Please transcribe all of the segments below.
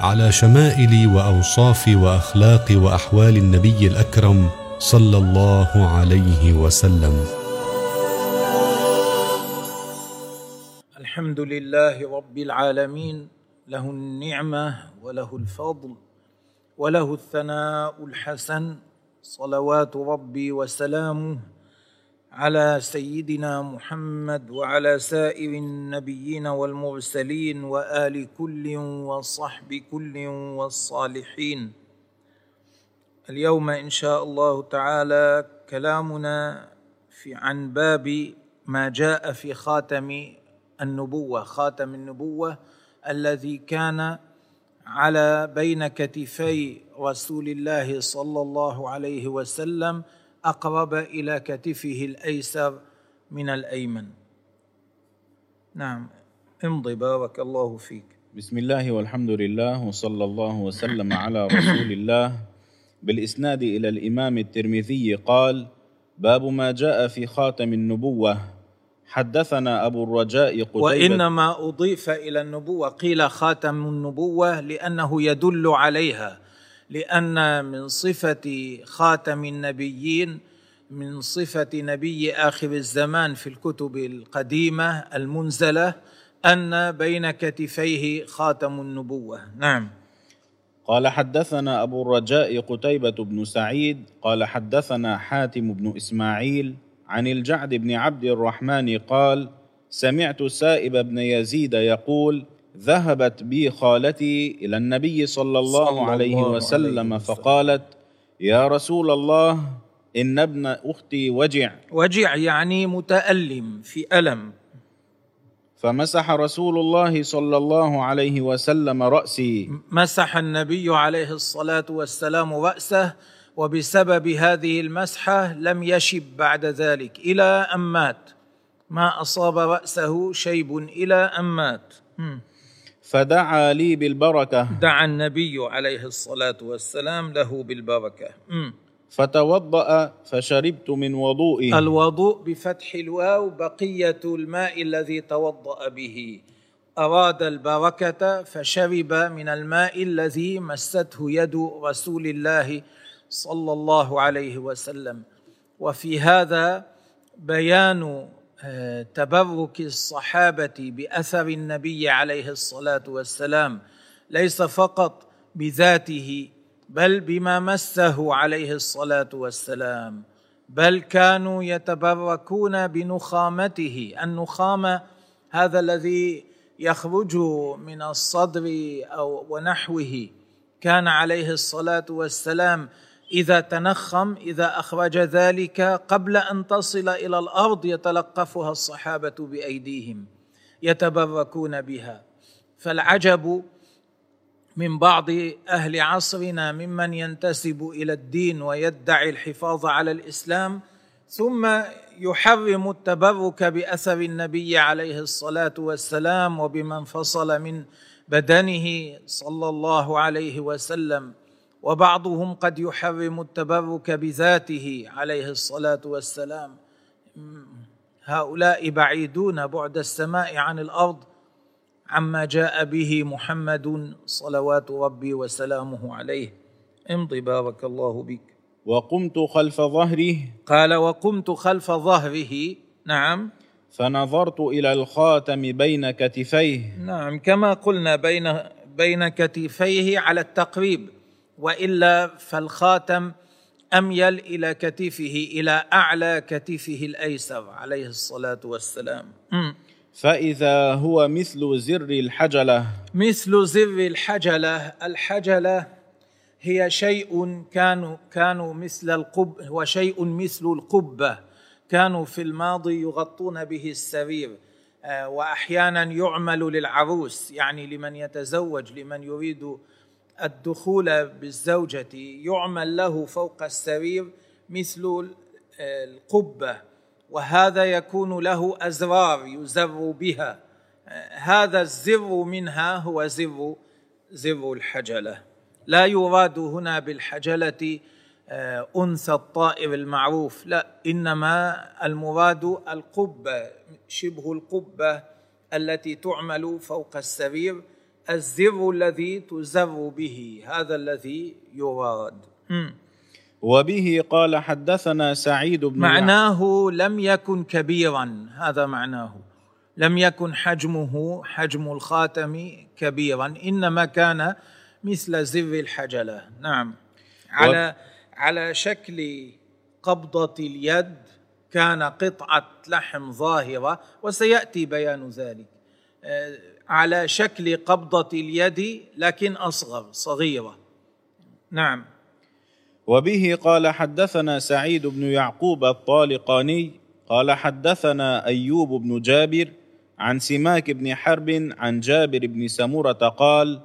على شمائل وأوصاف وأخلاق وأحوال النبي الأكرم صلى الله عليه وسلم. الحمد لله رب العالمين له النعمة وله الفضل وله الثناء الحسن صلوات ربي وسلامه على سيدنا محمد وعلى سائر النبيين والمرسلين وآل كل وصحب كل والصالحين. اليوم إن شاء الله تعالى كلامنا في عن باب ما جاء في خاتم النبوة خاتم النبوة الذي كان على بين كتفي رسول الله صلى الله عليه وسلم أقرب إلى كتفه الأيسر من الأيمن. نعم امضي بارك الله فيك. بسم الله والحمد لله وصلى الله وسلم على رسول الله. بالإسناد إلى الإمام الترمذي قال باب ما جاء في خاتم النبوة. حدثنا أبو الرجاء قتيبة. وإنما أضيف إلى النبوة قيل خاتم النبوة لأنه يدل عليها. لأن من صفة خاتم النبيين من صفة نبي آخر الزمان في الكتب القديمة المنزلة أن بين كتفيه خاتم النبوة. نعم. قال حدثنا أبو الرجاء قتيبة بن سعيد قال حدثنا حاتم بن إسماعيل عن الجعد بن عبد الرحمن قال سمعت سائب بن يزيد يقول ذهبت بي خالتي إلى النبي صلى الله صلى عليه الله وسلم عليه وسلم. فقالت يا رسول الله إن ابن أختي وجع. وجع يعني متألم في ألم. فمسح رسول الله صلى الله عليه وسلم رأسي. مسح النبي عليه الصلاة والسلام رأسه وبسبب هذه المسحة لم يشب بعد ذلك. إلى أن مات. ما أصاب رأسه شيب إلى أن مات. فدعا لي بالبركة. دعا النبي عليه الصلاة والسلام له بالبركة. مم. فتوضأ فشربت من وضوئه الوضوء بفتح الواو بقية الماء الذي توضأ به. أراد البركة فشرب من الماء الذي مسته يد رسول الله صلى الله عليه وسلم. وفي هذا بيان تبرك الصحابة بأثر النبي عليه الصلاة والسلام ليس فقط بذاته بل بما مسه عليه الصلاة والسلام. بل كانوا يتبركون بنخامته النخامه هذا الذي يخرج من الصدر أو ونحوه. كان عليه الصلاة والسلام إذا تنخم إذا أخرج ذلك قبل أن تصل إلى الأرض يتلقفها الصحابة بأيديهم يتبركون بها. فالعجب من بعض أهل عصرنا ممن ينتسب إلى الدين ويدعي الحفاظ على الإسلام ثم يحرم التبرك بأثر النبي عليه الصلاة والسلام وبما انفصل من بدنه صلى الله عليه وسلم. وبعضهم قد يحرم التبرك بذاته عليه الصلاة والسلام. هؤلاء بعيدون بعد السماء عن الأرض عما جاء به محمد صلوات ربي وسلامه عليه. امضي بارك الله بك. وقمت خلف ظهره. قال وقمت خلف ظهره. نعم. فنظرت إلى الخاتم بين كتفيه. نعم كما قلنا بين بين كتفيه على التقريب. وإلا فالخاتم أميل إلى كتفه إلى أعلى كتفه الأيسر عليه الصلاة والسلام. فإذا هو مثل زر الحجلة. مثل زر الحجلة. الحجلة هي شيء كانوا كانوا مثل القب وشيء مثل القبة. كانوا في الماضي يغطون به السرير آه، وأحيانا يعمل للعروس يعني لمن يتزوج لمن يريد الدخول بالزوجة يعمل له فوق السرير مثل القبة وهذا يكون له أزرار يزر بها. هذا الزر منها هو زر زر الحجلة. لا يراد هنا بالحجلة آه، أنثى الطائر المعروف لا إنما المراد القبة شبه القبة التي تعمل فوق السرير الزر الذي تزر به هذا الذي يراد وبه قال حدثنا سعيد بن معناه لم يكن كبيرا هذا معناه. لم يكن حجمه حجم الخاتم كبيرا إنما كان مثل زر الحجلة. نعم. على و... على شكل قبضة اليد كان قطعة لحم ظاهرة وسيأتي بيان ذلك. آه، على شكل قبضة اليد لكن أصغر صغيرة. نعم. وبه قال حدثنا سعيد بن يعقوب الطالقاني قال حدثنا أيوب بن جابر عن سماك بن حرب عن جابر بن سمره قال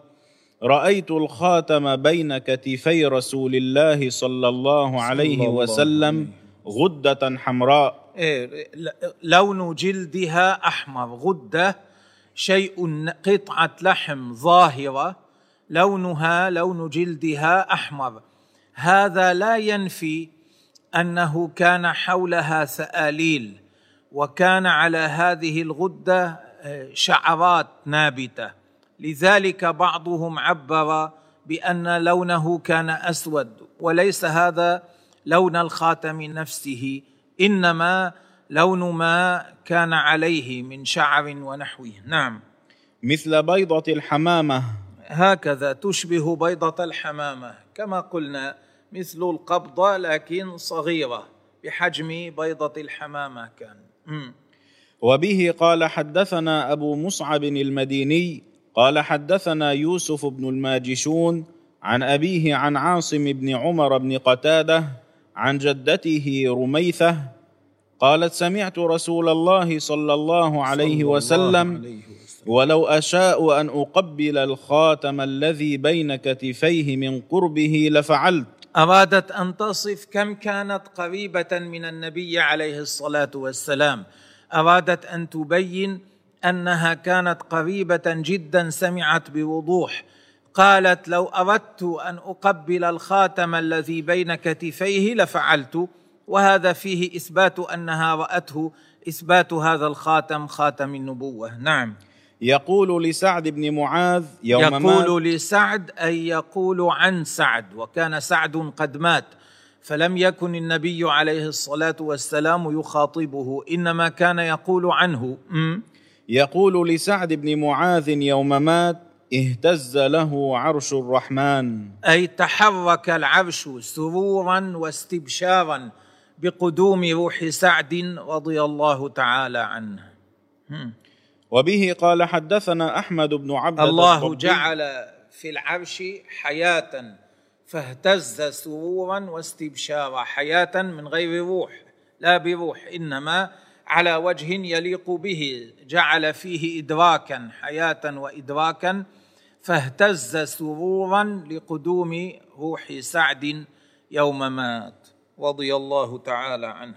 رأيت الخاتم بين كتفي رسول الله صلى الله عليه وسلم غدة حمراء. إيه لون جلدها أحمر غدة شيء قطعة لحم ظاهرة لونها لون جلدها أحمر. هذا لا ينفي أنه كان حولها سآليل وكان على هذه الغدة آه، شعرات نابتة. لذلك بعضهم عبر بأن لونه كان أسود وليس هذا لون الخاتم نفسه إنما لون ما كان عليه من شعر ونحوه. نعم. مثل بيضة الحمامة. هكذا تشبه بيضة الحمامة. كما قلنا مثل القبضه لكن صغيرة بحجم بيضة الحمامة كان. وبه قال حدثنا أبو مصعب المديني قال حدثنا يوسف بن الماجشون عن أبيه عن عاصم بن عمر بن قتادة عن جدته رميثة قالت سمعت رسول الله صلى الله عليه وسلم. ولو أشاء أن أقبل الخاتم الذي بين كتفيه من قربه لفعلت. أرادت أن تصف كم كانت قريبة من النبي عليه الصلاة والسلام. أرادت أن تبين أنها كانت قريبة جدا سمعت بوضوح. قالت لو أردت أن أقبل الخاتم الذي بين كتفيه لفعلت. وهذا فيه إثبات أنها رأته إثبات هذا الخاتم خاتم النبوة. نعم. يقول لسعد بن معاذ يوم يقول مات. لسعد أي يقول عن سعد وكان سعد قد مات فلم يكن النبي عليه الصلاة والسلام يخاطبه إنما كان يقول عنه. يقول لسعد بن معاذ يوم مات اهتز له عرش الرحمن. أي تحرك العرش سرورا واستبشارا. بقدوم روح سعد رضي الله تعالى عنه. وبه قال حدثنا أحمد بن عبد الله جعل في العرش حياة فاهتز سرورا واستبشارا حياة من غير روح لا بروح إنما على وجه يليق به جعل فيه إدراكا حياة وإدراكا فاهتز سرورا لقدوم روح سعد يوم مات. رضي الله تعالى عنه.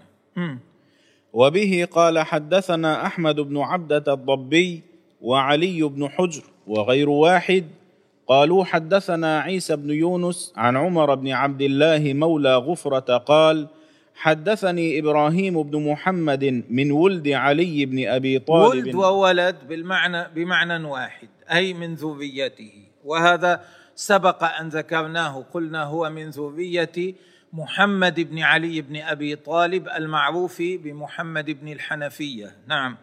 وبه قال حدثنا أحمد بن عبدة الضبي وعلي بن حجر وغير واحد. قالوا حدثنا عيسى بن يونس عن عمر بن عبد الله مولى غفرة قال حدثني إبراهيم بن محمد من ولد علي بن أبي طالب. ولد وولد بالمعنى بمعنى واحد أي من ذريته. وهذا سبق أن ذكرناه قلنا هو من ذريه محمد بن علي بن أبي طالب المعروف بمحمد بن الحنفية. نعم.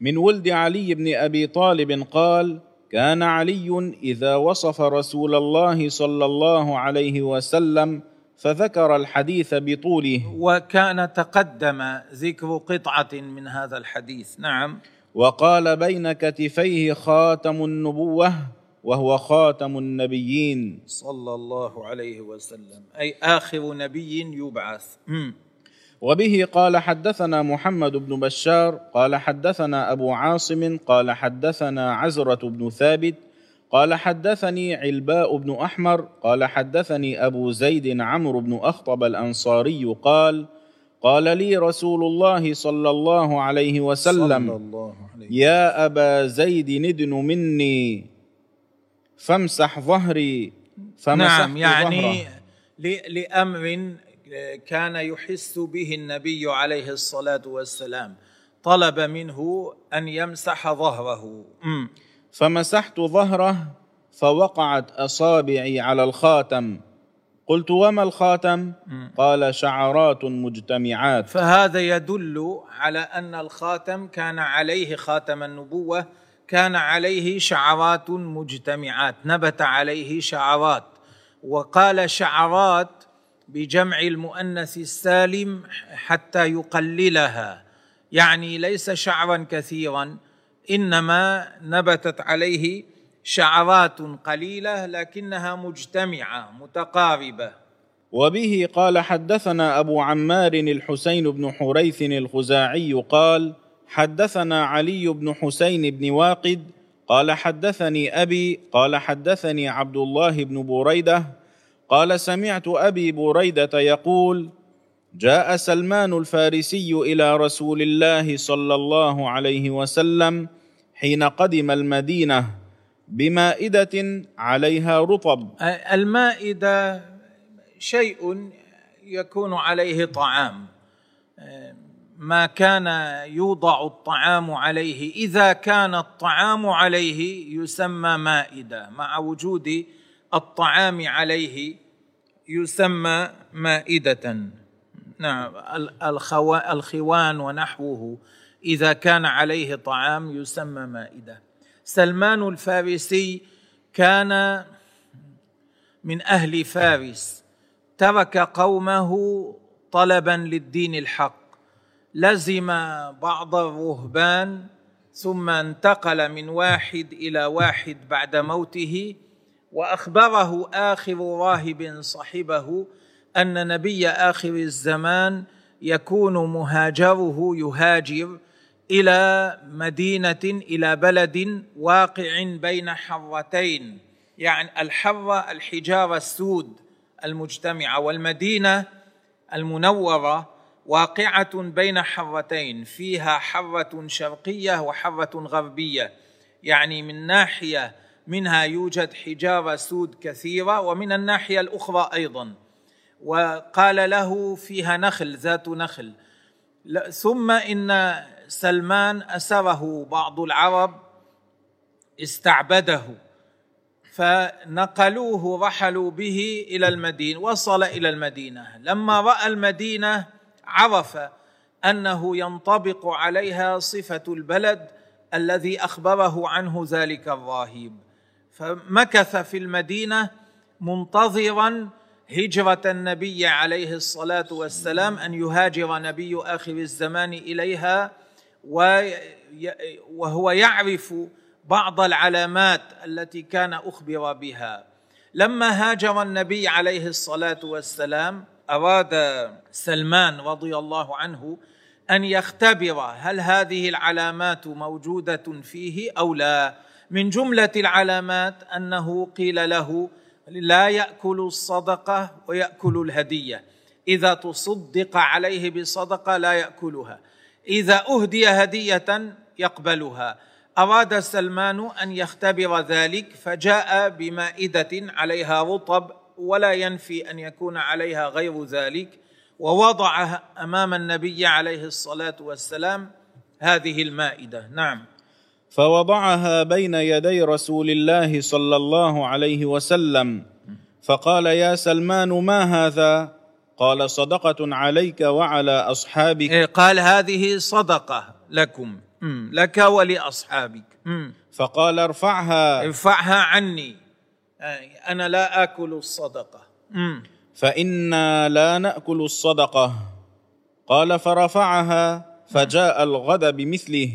من ولد علي بن أبي طالب قال كان علي إذا وصف رسول الله صلى الله عليه وسلم فذكر الحديث بطوله. وكان تقدم ذكر قطعة من هذا الحديث. نعم. وقال بين كتفيه خاتم النبوة وهو خاتم النبيين. صلى الله عليه وسلم. أي آخر نبي يبعث. وبه قال حدثنا محمد بن بشار قال حدثنا أبو عاصم قال حدثنا عزرة بن ثابت قال حدثني علباء بن أحمر قال حدثني أبو زيد عمرو بن أخطب الأنصاري قال قال لي رسول الله صلى الله عليه وسلم صلى الله عليه يا أبا زيد ندن مني. فامسح ظهري فمسحت نعم يعني ظهره. ل- لأمر كان يحس به النبي عليه الصلاة والسلام. طلب منه أن يمسح ظهره. فمسحت ظهره فوقعت أصابعي على الخاتم. قلت وما الخاتم؟ قال شعرات مجتمعات. فهذا يدل على أن الخاتم كان عليه خاتم النبوة كان عليه شعرات مجتمعات نبت عليه شعرات وقال شعرات بجمع المؤنث السالم حتى يقللها. يعني ليس شعرا كثيرا إنما نبتت عليه شعرات قليلة لكنها مجتمعة متقاربة. وبه قال حدثنا أبو عمار الحسين بن حريث الخزاعي قال حدثنا علي بن حسين بن واقد قال حدثني أبي قال حدثني عبد الله بن بريدة قال سمعت أبي بريدة يقول جاء سلمان الفارسي إلى رسول الله صلى الله عليه وسلم حين قدم المدينة بمائدة عليها رطب. المائدة شيء يكون عليه طعام. ما كان يوضع الطعام عليه. إذا كان الطعام عليه يسمى مائدة. مع وجود الطعام عليه يسمى مائدة. نعم الخوا- الخوان ونحوه. إذا كان عليه طعام يسمى مائدة. سلمان الفارسي كان من أهل فارس. ترك قومه طلبا للدين الحق. لزم بعض الرهبان ثم انتقل من واحد إلى واحد بعد موته وأخبره آخر راهب صحبه أن نبي آخر الزمان يكون مهاجره يهاجر إلى مدينة إلى بلد واقع بين حرتين يعني الحره الحجارة السود المجتمعة والمدينة المنورة واقعة بين حرتين فيها حره شرقية وحره غربية. يعني من ناحية منها يوجد حجاره سود كثيرة ومن الناحية الأخرى أيضا. وقال له فيها نخل ذات نخل. ثم إن سلمان أسره بعض العرب استعبده. فنقلوه رحلوا به إلى المدينة وصل إلى المدينة. لما رأى المدينة عرف أنه ينطبق عليها صفة البلد الذي أخبره عنه ذلك الراهب فمكث في المدينة منتظرا هجرة النبي عليه الصلاة والسلام أن يهاجر نبي آخر الزمان إليها وهو يعرف بعض العلامات التي كان أخبر بها. لما هاجر النبي عليه الصلاة والسلام أراد سلمان رضي الله عنه أن يختبر هل هذه العلامات موجودة فيه أو لا. من جملة العلامات أنه قيل له لا يأكل الصدقة ويأكل الهدية. إذا تصدق عليه بصدقة لا يأكلها. إذا أهدي هدية يقبلها. أراد سلمان أن يختبر ذلك فجاء بمائدة عليها رطب ولا ينفي أن يكون عليها غير ذلك ووضعها أمام النبي عليه الصلاة والسلام هذه المائدة. نعم. فوضعها بين يدي رسول الله صلى الله عليه وسلم فقال يا سلمان ما هذا؟ قال صدقة عليك وعلى أصحابك. إيه، قال هذه صدقة لكم مم، لك ولأصحابك مم. فقال ارفعها. ارفعها عني. أنا لا آكل الصدقة. فإنا لا نأكل الصدقة. قال فرفعها فجاء الغد بمثله.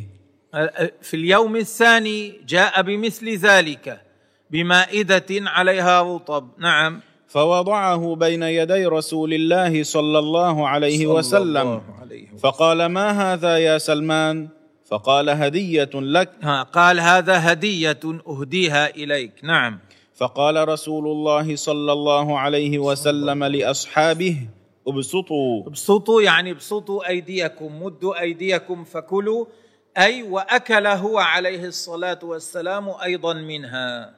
في اليوم الثاني جاء بمثل ذلك بمائدة عليها رطب. نعم. فوضعه بين يدي رسول الله صلى الله عليه صلى وسلم. الله عليه وسلم. فقال ما هذا يا سلمان؟ فقال هدية لك. ها قال هذا هدية أهديها إليك. نعم. فقال رسول الله صلى الله عليه وسلم لأصحابه ابسطوا. ابسطوا يعني ابسطوا أيديكم مدوا أيديكم فكلوا أي وأكل هو عليه الصلاة والسلام أيضا منها.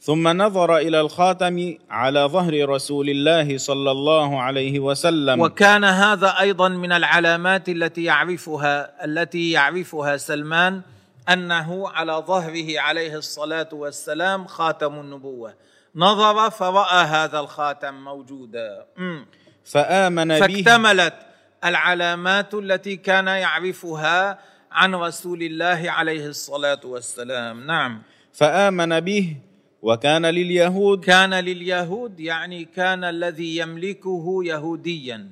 ثم نظر إلى الخاتم على ظهر رسول الله صلى الله عليه وسلم. وكان هذا أيضا من العلامات التي يعرفها التي يعرفها سلمان أنه على ظهره عليه الصلاة والسلام خاتم النبوة. نظر فرأى هذا الخاتم موجودا. فآمن به. فاكتملت العلامات التي كان يعرفها عن رسول الله عليه الصلاة والسلام. نعم. فآمن به وكان لليهود. كان لليهود يعني كان الذي يملكه يهوديا.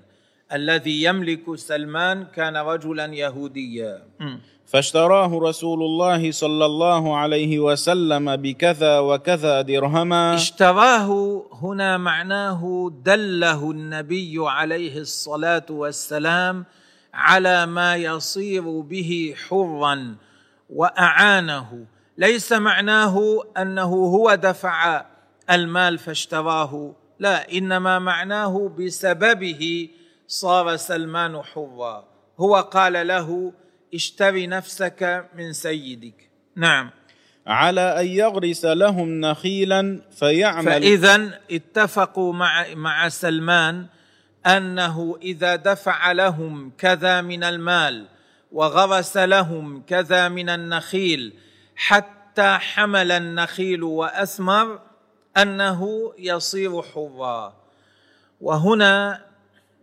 الذي يملك سلمان كان رجلا يهوديا. فاشتراه رسول الله صلى الله عليه وسلم بكذا وكذا درهما. اشتراه هنا معناه دله النبي عليه الصلاة والسلام على ما يصير به حرا وأعانه. ليس معناه أنه هو دفع المال فاشتراه لا إنما معناه بسببه صار سلمان حرا. هو قال له اشتري نفسك من سيدك. نعم. على أن يغرس لهم نخيلا فيعمل. فاذا اتفقوا مع مع سلمان أنه إذا دفع لهم كذا من المال وغرس لهم كذا من النخيل حتى حمل النخيل وأثمر أنه يصير حرا. وهنا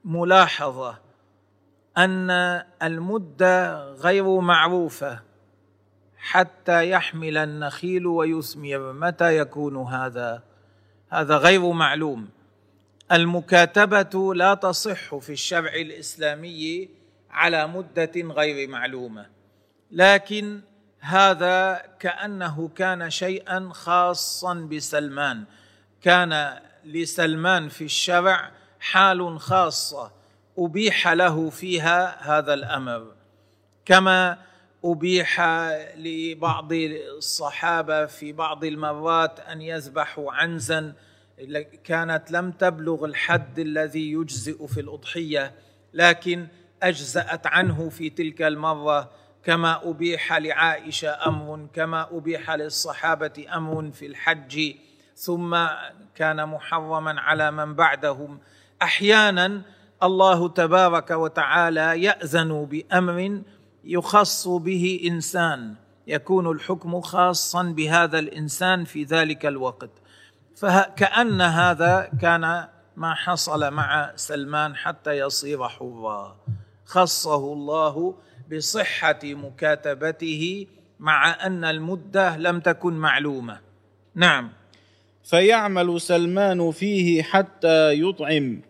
ملاحظة. أن المده غير معروفة حتى يحمل النخيل ويثمر متى يكون هذا؟ هذا غير معلوم. المكاتبة لا تصح في الشرع الإسلامي على مدة غير معلومة لكن هذا كأنه كان شيئا خاصا بسلمان. كان لسلمان في الشرع حال خاصة أبيح له فيها هذا الأمر. كما أبيح لبعض الصحابة في بعض المرات أن يذبحوا عنزا كانت لم تبلغ الحد الذي يجزئ في الأضحية لكن أجزأت عنه في تلك المرة. كما أبيح لعائشة أمر كما أبيح للصحابة أمر في الحج. ثم كان محرما على من بعدهم. أحيانا الله تبارك وتعالى يأذن بأمر يخص به إنسان يكون الحكم خاصا بهذا الإنسان في ذلك الوقت. فكأن هذا كان ما حصل مع سلمان حتى يصير حرا خصه الله بصحة مكاتبته مع أن المدة لم تكن معلومة. نعم. فيعمل سلمان فيه حتى يطعم.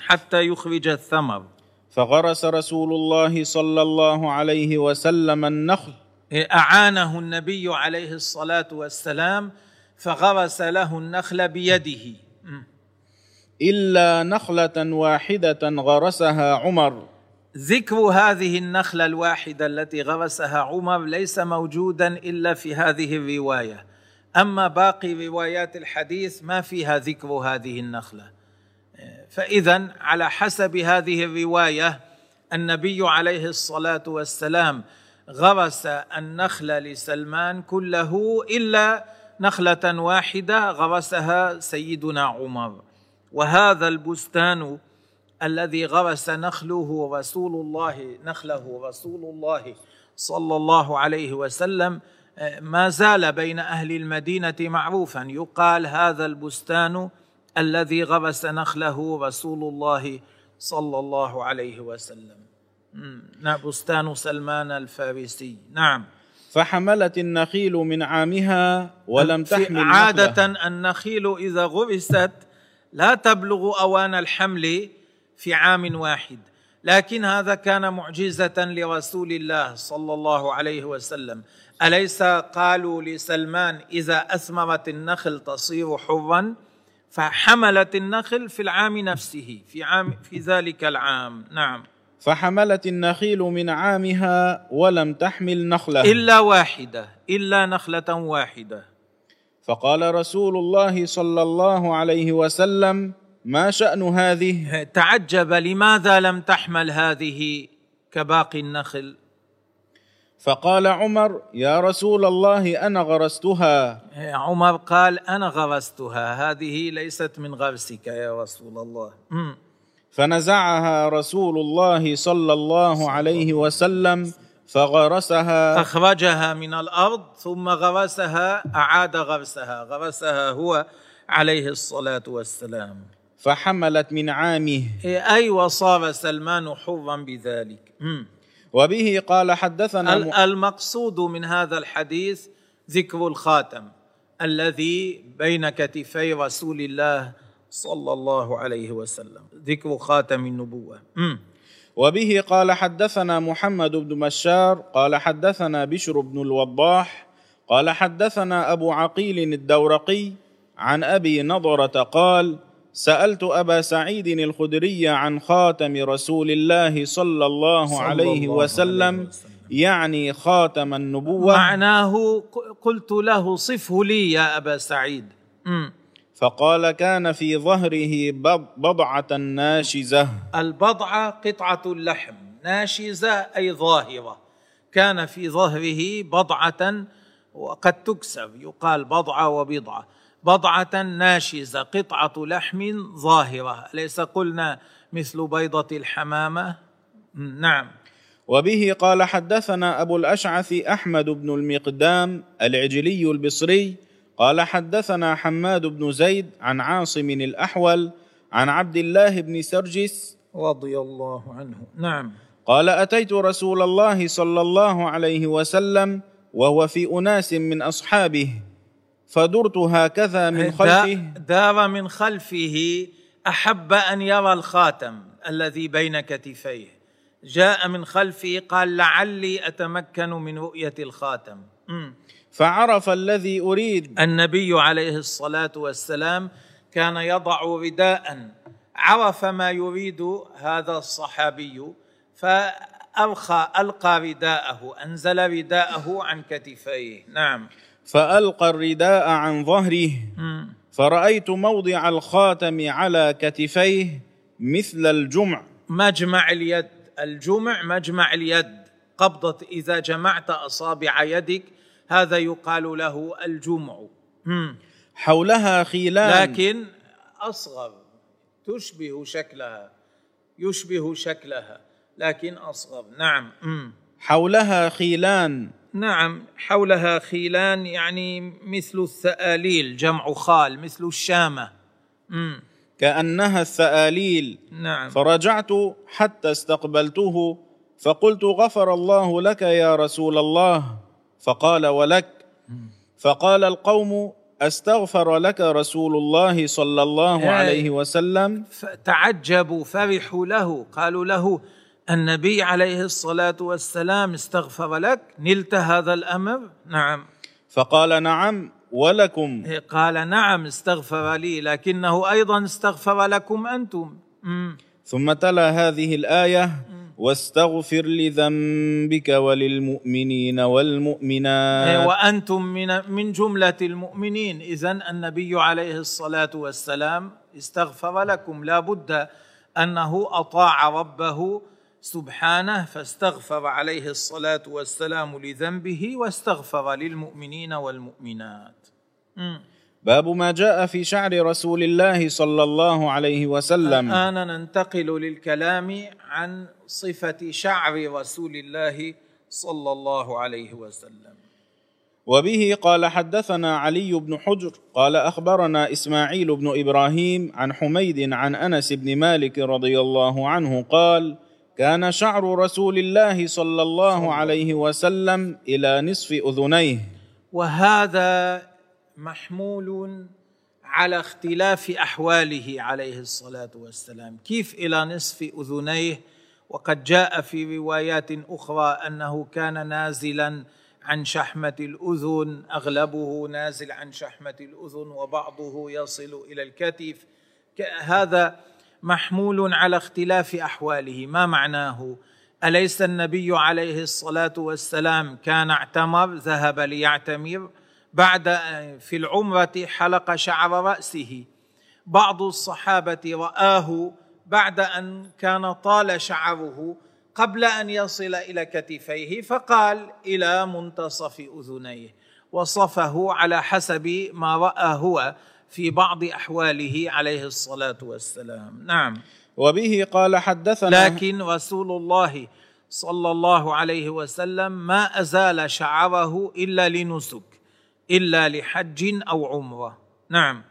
حتى يخرج الثمر. فغرس رسول الله صلى الله عليه وسلم النخل. أعانه النبي عليه الصلاة والسلام فغرس له النخل بيده. إلا نخلة واحدة غرسها عمر. ذكر هذه النخلة الواحدة التي غرسها عمر ليس موجودا إلا في هذه الرواية. أما باقي روايات الحديث ما فيها ذكر هذه النخلة. فإذا على حسب هذه الرواية النبي عليه الصلاة والسلام غرس النخل لسلمان كله إلا نخلة واحدة غرسها سيدنا عمر. وهذا البستان الذي غرس نخله رسول الله نخله رسول الله صلى الله عليه وسلم ما زال بين أهل المدينة معروفا. يقال هذا البستان الذي غرس نخله رسول الله صلى الله عليه وسلم. بستان سلمان الفارسي. نعم. فحملت النخيل من عامها ولم تحمل عادة النخيل إذا غرست لا تبلغ أوان الحمل في عام واحد. لكن هذا كان معجزة لرسول الله صلى الله عليه وسلم. أليس قالوا لسلمان إذا أثمرت النخل تصير حرا؟ فحملت النخل في العام نفسه في عام في ذلك العام. نعم. فحملت النخيل من عامها ولم تحمل نخله إلا واحدة إلا نخلة واحدة. فقال رسول الله صلى الله عليه وسلم ما شأن هذه؟ تعجب لماذا لم تحمل هذه كباقي النخل؟ فقال عمر يا رسول الله أنا غرستها. عمر قال أنا غرستها هذه ليست من غرسك يا رسول الله. فنزعها رسول الله صلى الله عليه وسلم فغرسها. أخرجها من الأرض ثم غرسها أعاد غرسها غرسها هو عليه الصلاة والسلام. فحملت من عامه. اي وصار سلمان حرا بذلك. وبه قال حدثنا ال- المقصود من هذا الحديث ذكر الخاتم الذي بين كتفي رسول الله صلى الله عليه وسلم ذكر خاتم النبوة مم. وبه قال حدثنا محمد بن بشار قال حدثنا بشر بن الوضاح قال حدثنا أبو عقيل الدورقي عن أبي نضرة قال سألت أبا سعيد الخدري عن خاتم رسول الله صلى الله صلى عليه الله وسلم عليه وسلم. يعني خاتم النبوة. معناه قلت له صفه لي يا أبا سعيد. مم. فقال كان في ظهره بض- بضعة ناشزة. البضعة قطعة اللحم ناشزة أي ظاهرة. كان في ظهره بضعة وقد تكسر يقال بضعة وبضعة. بضعة ناشزة قطعة لحم ظاهرة. أليس قلنا مثل بيضة الحمامة؟ مم، نعم. وبه قال حدثنا أبو الأشعث أحمد بن المقدام العجلي البصري قال حدثنا حماد بن زيد عن عاصم الأحول عن عبد الله بن سرجس رضي الله عنه. نعم. قال أتيت رسول الله صلى الله عليه وسلم وهو في أناس من أصحابه فدرت هكذا من خلفه. دار من خلفه أحب أن يرى الخاتم الذي بين كتفيه. جاء من خلفه قال لعلي أتمكن من رؤية الخاتم. فعرف الذي أريد. النبي عليه الصلاة والسلام كان يضع رداء. عرف ما يريد هذا الصحابي فأرخى ألقى رداءه أنزل رداءه عن كتفيه. نعم. فألقى الرداء عن ظهره. مم. فرأيت موضع الخاتم على كتفيه مثل الجمع. مجمع اليد الجمع مجمع اليد. قبضة إذا جمعت أصابع يدك. هذا يقال له الجمع. حولها خيلان. لكن أصغر تشبه شكلها يشبه شكلها لكن أصغر. نعم. حولها خيلان. نعم حولها خيلان يعني مثل الثآليل جمع خال مثل الشامة. مم. كأنها الثآليل نعم. فرجعت حتى استقبلته فقلت غفر الله لك يا رسول الله. فقال ولك. فقال القوم أستغفر لك رسول الله صلى الله إيه. عليه وسلم؟ فتعجبوا فرحوا له قالوا له النبي عليه الصلاة والسلام استغفر لك نلت هذا الأمر؟ نعم. فقال نعم ولكم. قال نعم استغفر لي لكنه أيضا استغفر لكم أنتم. ثم تلا هذه الآية واستغفر لذنبك وللمؤمنين والمؤمنات. وأنتم من من جملة المؤمنين. إذا النبي عليه الصلاة والسلام استغفر لكم. لا بد أنه أطاع ربه سبحانه فاستغفر عليه الصلاة والسلام لذنبه واستغفر للمؤمنين والمؤمنات. باب ما جاء في شعر رسول الله صلى الله عليه وسلم. الآن ننتقل للكلام عن صفة شعر رسول الله صلى الله عليه وسلم. وبه قال حدثنا علي بن حجر قال أخبرنا إسماعيل بن إبراهيم عن حميد عن أنس بن مالك رضي الله عنه قال كان شعر رسول الله صلى الله عليه وسلم إلى نصف أذنيه. وهذا محمول على اختلاف أحواله عليه الصلاة والسلام. كيف إلى نصف أذنيه؟ وقد جاء في روايات أخرى أنه كان نازلا عن شحمة الأذن أغلبه نازل عن شحمة الأذن وبعضه يصل إلى الكتف. هذا محمول على اختلاف أحواله. ما معناه؟ أليس النبي عليه الصلاة والسلام كان اعتمر ذهب ليعتمر؟ بعد في العمرة حلق شعر رأسه. بعض الصحابة رآه بعد أن كان طال شعره قبل أن يصل إلى كتفيه فقال إلى منتصف أذنيه. وصفه على حسب ما رأى هو. في بعض أحواله عليه الصلاة والسلام. نعم. وبه قال حدثنا لكن رسول الله صلى الله عليه وسلم ما أزال شعره إلا لنسك إلا لحج أو عمرة. نعم.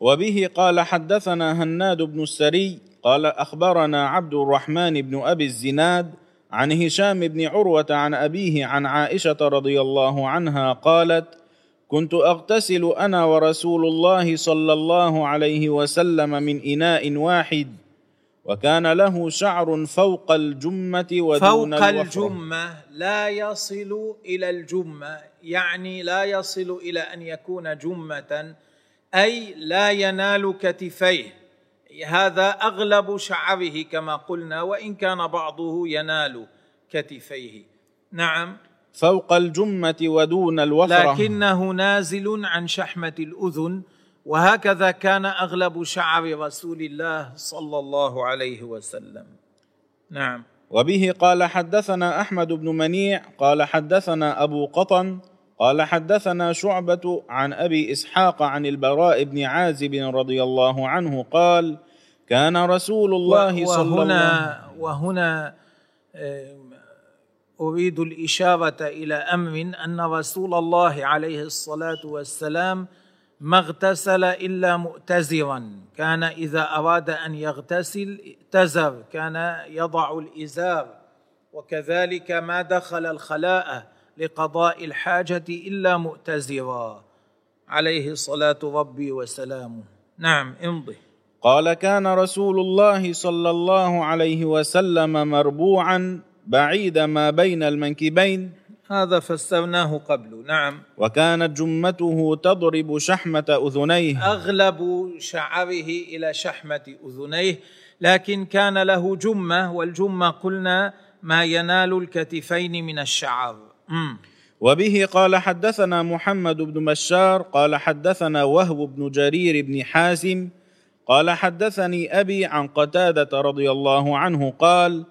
وبه قال حدثنا هناد بن السري قال أخبرنا عبد الرحمن بن أبي الزناد عن هشام بن عروة عن أبيه عن عائشة رضي الله عنها قالت كنت أغتسل أنا ورسول الله صلى الله عليه وسلم من إناء واحد وكان له شعر فوق الجمة ودون فوق. الجمة لا يصل إلى الجمة يعني لا يصل إلى أن يكون جمة أي لا ينال كتفيه. هذا أغلب شعره كما قلنا وإن كان بعضه ينال كتفيه. نعم. فوق الجمة ودون الوفرة. لكنه نازل عن شحمة الأذن وهكذا كان أغلب شعر رسول الله صلى الله عليه وسلم. نعم. وبه قال حدثنا أحمد بن منيع قال حدثنا أبو قطن قال حدثنا شعبة عن أبي إسحاق عن البراء بن عازب رضي الله عنه قال كان رسول الله صلى الله وهنا وهنا آم، اريد الإشارة إلى أمر أن رسول الله عليه الصلاة والسلام ما اغتسل إلا مؤتزرا. كان إذا أراد أن يغتسل ائتزر كان يضع الإزار. وكذلك ما دخل الخلاء لقضاء الحاجة إلا مؤتزرا. عليه صلاه ربي وسلامه نعم امضي. قال كان رسول الله صلى الله عليه وسلم مربوعا بعيد ما بين المنكبين. هذا فسرناه قبل. نعم. وكانت جمته تضرب شحمة أذنيه. أغلب شعره إلى شحمة أذنيه. لكن كان له جمة والجمة قلنا ما ينال الكتفين من الشعر. مم. وبه قال حدثنا محمد بن بشار قال حدثنا وهب بن جرير بن حازم قال حدثني أبي عن قتادة رضي الله عنه قال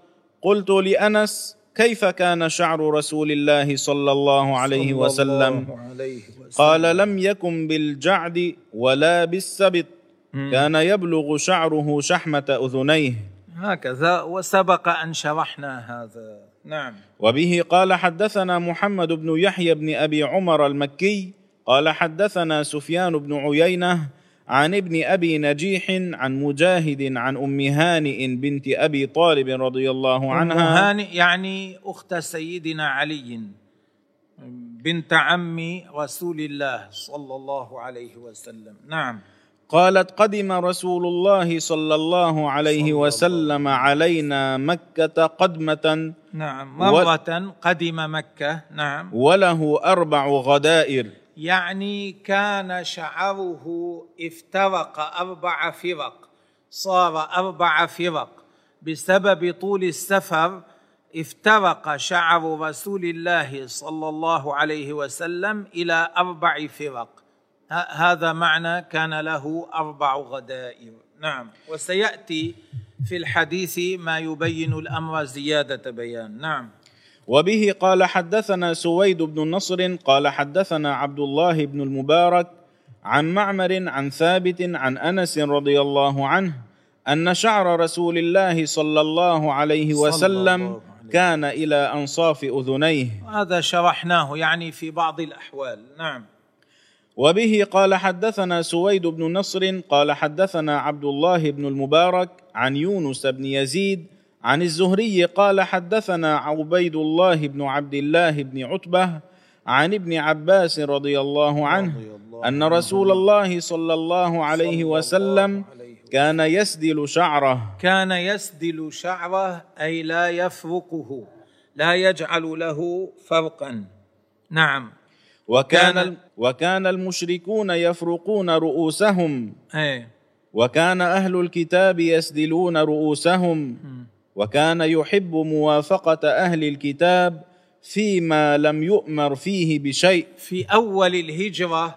قلت لأنس كيف كان شعر رسول الله صلى الله عليه صلى وسلم؟ الله قال لم يكن بالجعد ولا بالسبط. كان يبلغ شعره شحمة أذنيه. هكذا وسبق أن شرحنا هذا. نعم. وبه قال حدثنا محمد بن يحيى بن أبي عمر المكي. قال حدثنا سفيان بن عيينة. عن ابن أبي نجيح عن مجاهد عن أم هانئ بنت أبي طالب رضي الله عنها. أم هانئ يعني أخت سيدنا علي بنت عم رسول الله صلى الله عليه وسلم. نعم. قالت قدم رسول الله صلى الله عليه صلى الله وسلم. علينا مكة قدمة. نعم. و- مرة قدم مكة. نعم. وله أربع غدائر. يعني كان شعره افترق أربع فرق صار أربع فرق. بسبب طول السفر افترق شعر رسول الله صلى الله عليه وسلم إلى أربع فرق. هذا معنى كان له أربع غدائر. نعم. وسيأتي في الحديث ما يبين الأمر زيادة بيان. نعم. وبه قال حدثنا سويد بن نصر قال حدثنا عبد الله بن المبارك عن معمر عن ثابت عن أنس رضي الله عنه أن شعر رسول الله صلى الله عليه وسلم الله عليه كان إلى أنصاف أذنيه. هذا شرحناه يعني في بعض الأحوال. نعم. وبه قال حدثنا سويد بن نصر قال حدثنا عبد الله بن المبارك عن يونس بن يزيد عن الزهري قال حدثنا عبيد الله بن عبد الله بن عتبة عن ابن عباس رضي الله عنه أن رسول الله صلى الله عليه وسلم كان يسدل شعره. كان يسدل شعره أي لا يفرقه لا يجعل له فرقا نعم. وكان كان- وكان المشركون يفرقون رؤوسهم. إيه. وكان أهل الكتاب يسدلون رؤوسهم. وكان يحب موافقة أهل الكتاب فيما لم يؤمر فيه بشيء. في أول الهجرة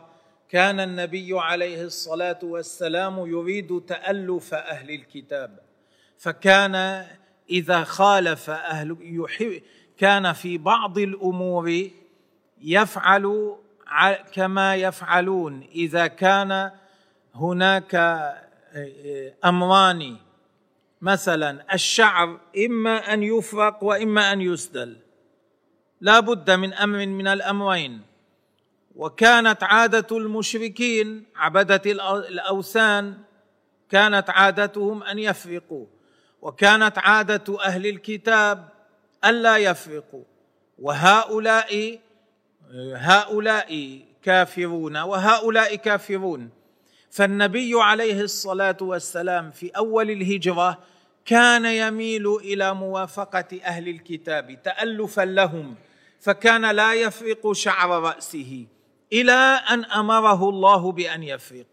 كان النبي عليه الصلاة والسلام يريد تألف أهل الكتاب. فكان إذا خالف أهل يحب كان في بعض الأمور يفعل كما يفعلون. إذا كان هناك أمران مثلا الشعر إما أن يفرق وإما أن يسدل. لا بد من أمر من الأمرين. وكانت عادة المشركين عبده الأوثان كانت عادتهم أن يفرقوا. وكانت عادة أهل الكتاب الا يفرقوا. وهؤلاء هؤلاء كافرون وهؤلاء كافرون. فالنبي عليه الصلاة والسلام في أول الهجرة كان يميل إلى موافقة أهل الكتاب تألفا لهم فكان لا يفرق شعر رأسه إلى أن أمره الله بأن يفرق.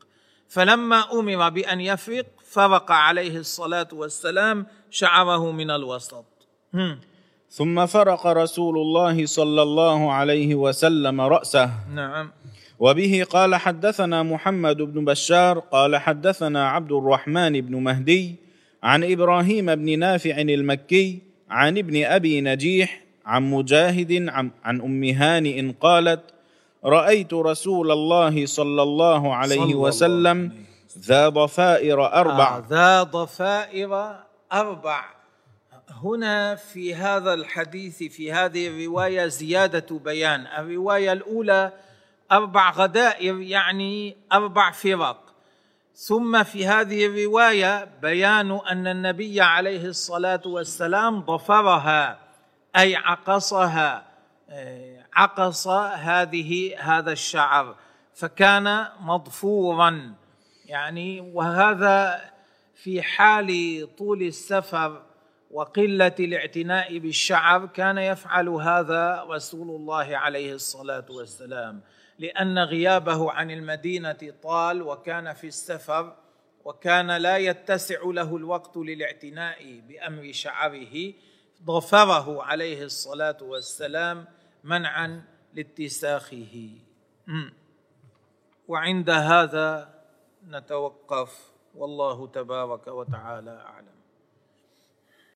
فلما أمر بأن يفرق فرق عليه الصلاة والسلام شعره من الوسط. ثم فرق رسول الله صلى الله عليه وسلم رأسه. نعم. وبه قال حدثنا محمد بن بشار قال حدثنا عبد الرحمن بن مهدي عن إبراهيم بن نافع المكي عن ابن أبي نجيح عن مجاهد عن, عن أم هانئ قالت رأيت رسول الله صلى الله عليه صلى وسلم الله ذا ضفائر أربع. آه ذا ضفائر أربع. هنا في هذا الحديث في هذه الرواية زيادة بيان. الرواية الأولى أربع غدائر يعني أربع فرق. ثم في هذه الرواية بيان أن النبي عليه الصلاة والسلام ضفرها أي عقصها عقص هذه هذا الشعر فكان مضفورا. يعني وهذا في حال طول السفر وقلة الاعتناء بالشعر كان يفعل هذا رسول الله عليه الصلاة والسلام. لأن غيابه عن المدينة طال وكان في السفر وكان لا يتسع له الوقت للاعتناء بأمر شعره ضفره عليه الصلاة والسلام منعا لاتساخه. وعند هذا نتوقف. والله تبارك وتعالى أعلم.